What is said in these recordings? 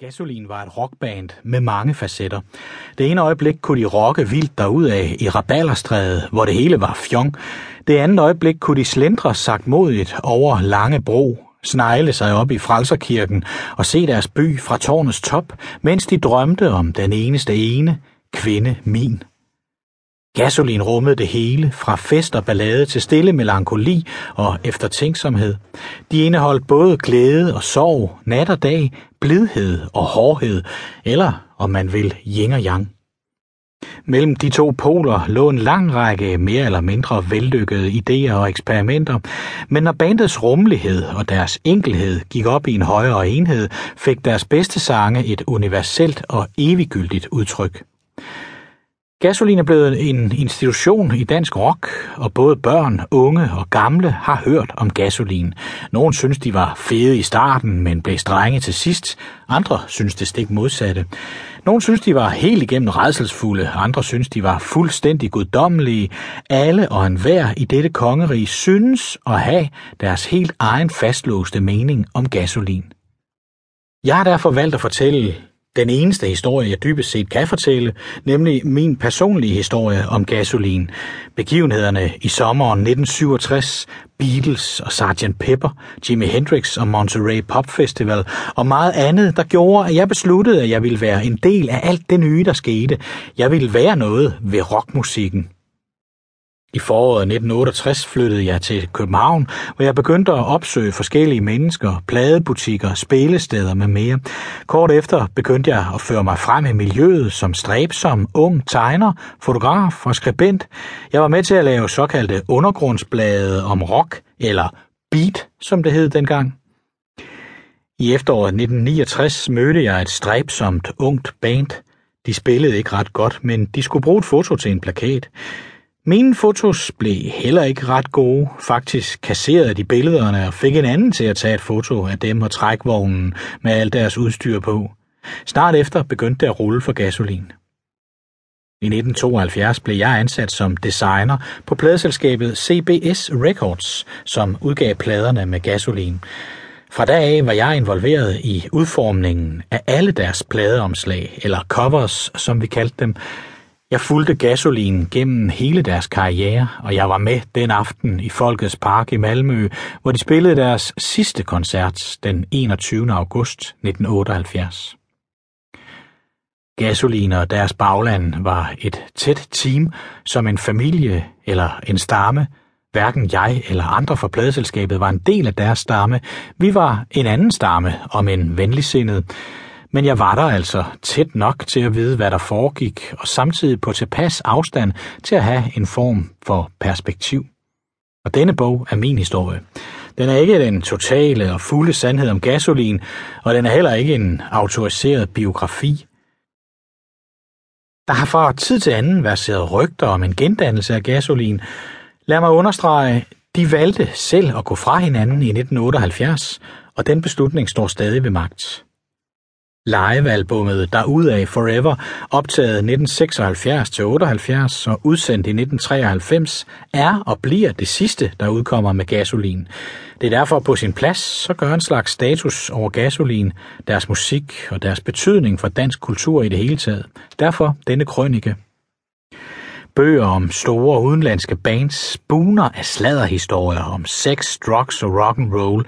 Gasolin var et rockband med mange facetter. Det ene øjeblik kunne de rocke vildt derudad i Raballerstræde, hvor det hele var fjong. Det andet øjeblik kunne de slendre sagt modigt over Lange Bro, snegle sig op i Frelserkirken og se deres by fra tårnets top, mens de drømte om den eneste ene, kvinde min. Gasolin rummede det hele, fra fest og ballade til stille melankoli og eftertænksomhed. De indeholdt både glæde og sorg, nat og dag, blidhed og hårdhed, eller om man vil, yin og yang. Mellem de to poler lå en lang række mere eller mindre vellykkede idéer og eksperimenter, men når bandets rummelighed og deres enkelhed gik op i en højere enhed, fik deres bedste sange et universelt og eviggyldigt udtryk. Gasolin er blevet en institution i dansk rock, og både børn, unge og gamle har hørt om gasolin. Nogle synes, de var fede i starten, men blev strenge til sidst. Andre synes det stik modsatte. Nogle synes, de var helt igennem redselsfulde. Andre synes, de var fuldstændig guddommelige. Alle og enhver i dette kongerige synes at have deres helt egen fastlåste mening om gasolin. Jeg har derfor valgt at fortælle den eneste historie, jeg dybest set kan fortælle, nemlig min personlige historie om gasolin. Begivenhederne i sommeren 1967, Beatles og Sgt. Pepper, Jimi Hendrix og Monterey Pop Festival og meget andet, der gjorde, at jeg besluttede, at jeg ville være en del af alt det nye, der skete. Jeg ville være noget ved rockmusikken. I foråret 1968 flyttede jeg til København, hvor jeg begyndte at opsøge forskellige mennesker, pladebutikker, spillesteder med mere. Kort efter begyndte jeg at føre mig frem i miljøet som stræbsom, ung tegner, fotograf og skribent. Jeg var med til at lave såkaldte undergrundsblade om rock, eller beat, som det hed dengang. I efteråret 1969 mødte jeg et stræbsomt, ungt band. De spillede ikke ret godt, men de skulle bruge et foto til en plakat. Mine fotos blev heller ikke ret gode. Faktisk kasserede de billederne og fik en anden til at tage et foto af dem og trækvognen med alt deres udstyr på. Snart efter begyndte det at rulle for gasolin. I 1972 blev jeg ansat som designer på pladeselskabet CBS Records, som udgav pladerne med gasolin. Fra da af var jeg involveret i udformningen af alle deres pladeomslag, eller covers, som vi kaldte dem, jeg fulgte gasolin gennem hele deres karriere, og jeg var med den aften i Folkets Park i Malmø, hvor de spillede deres sidste koncert den 21. august 1978. Gasolin og deres bagland var et tæt team, som en familie eller en stamme. Hverken jeg eller andre fra pladeselskabet var en del af deres stamme. Vi var en anden stamme, om en venligsindet, men jeg var der altså tæt nok til at vide, hvad der foregik, og samtidig på tilpas afstand til at have en form for perspektiv. Og denne bog er min historie. Den er ikke den totale og fulde sandhed om gasolin, og den er heller ikke en autoriseret biografi. Der har fra tid til anden været rygter om en gendannelse af gasolin. Lad mig understrege, de valgte selv at gå fra hinanden i 1978, og den beslutning står stadig ved magt. Live-albummet Derudaf Forever, optaget 1976-78 og udsendt i 1993, er og bliver det sidste, der udkommer med gasolin. Det er derfor på sin plads, så gør en slags status over gasolin, deres musik og deres betydning for dansk kultur i det hele taget. Derfor denne krønike. Bøger om store udenlandske bands buner af sladderhistorier om sex, drugs og rock and roll.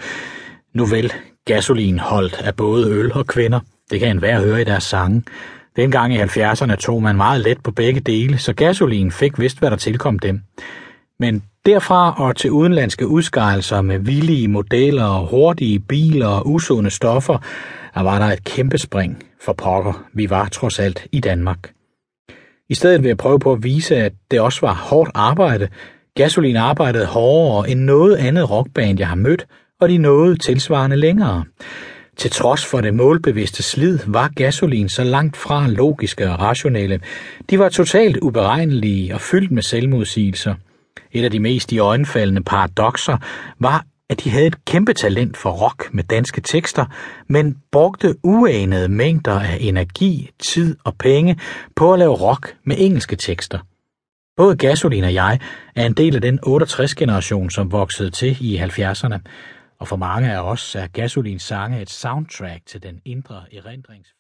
Nu vel, gasolin holdt af både øl og kvinder – det kan enhver høre i deres sange. Dengang i 70'erne tog man meget let på begge dele, så gasolin fik vist, hvad der tilkom dem. Men derfra og til udenlandske udskejelser med villige modeller og hurtige biler og usunde stoffer, der var der et kæmpe spring for pokker. Vi var trods alt i Danmark. I stedet vil jeg prøve på at vise, at det også var hårdt arbejde. Gasolin arbejdede hårdere end noget andet rockband, jeg har mødt, og de nåede tilsvarende længere. Til trods for det målbevidste slid var gasolin så langt fra logiske og rationelle. De var totalt uberegnelige og fyldt med selvmodsigelser. Et af de mest i øjenfaldende paradoxer var, at de havde et kæmpe talent for rock med danske tekster, men brugte uanede mængder af energi, tid og penge på at lave rock med engelske tekster. Både Gasolin og jeg er en del af den 68-generation, som voksede til i 70'erne. Og for mange af os er Gasolins sange et soundtrack til den indre erindrings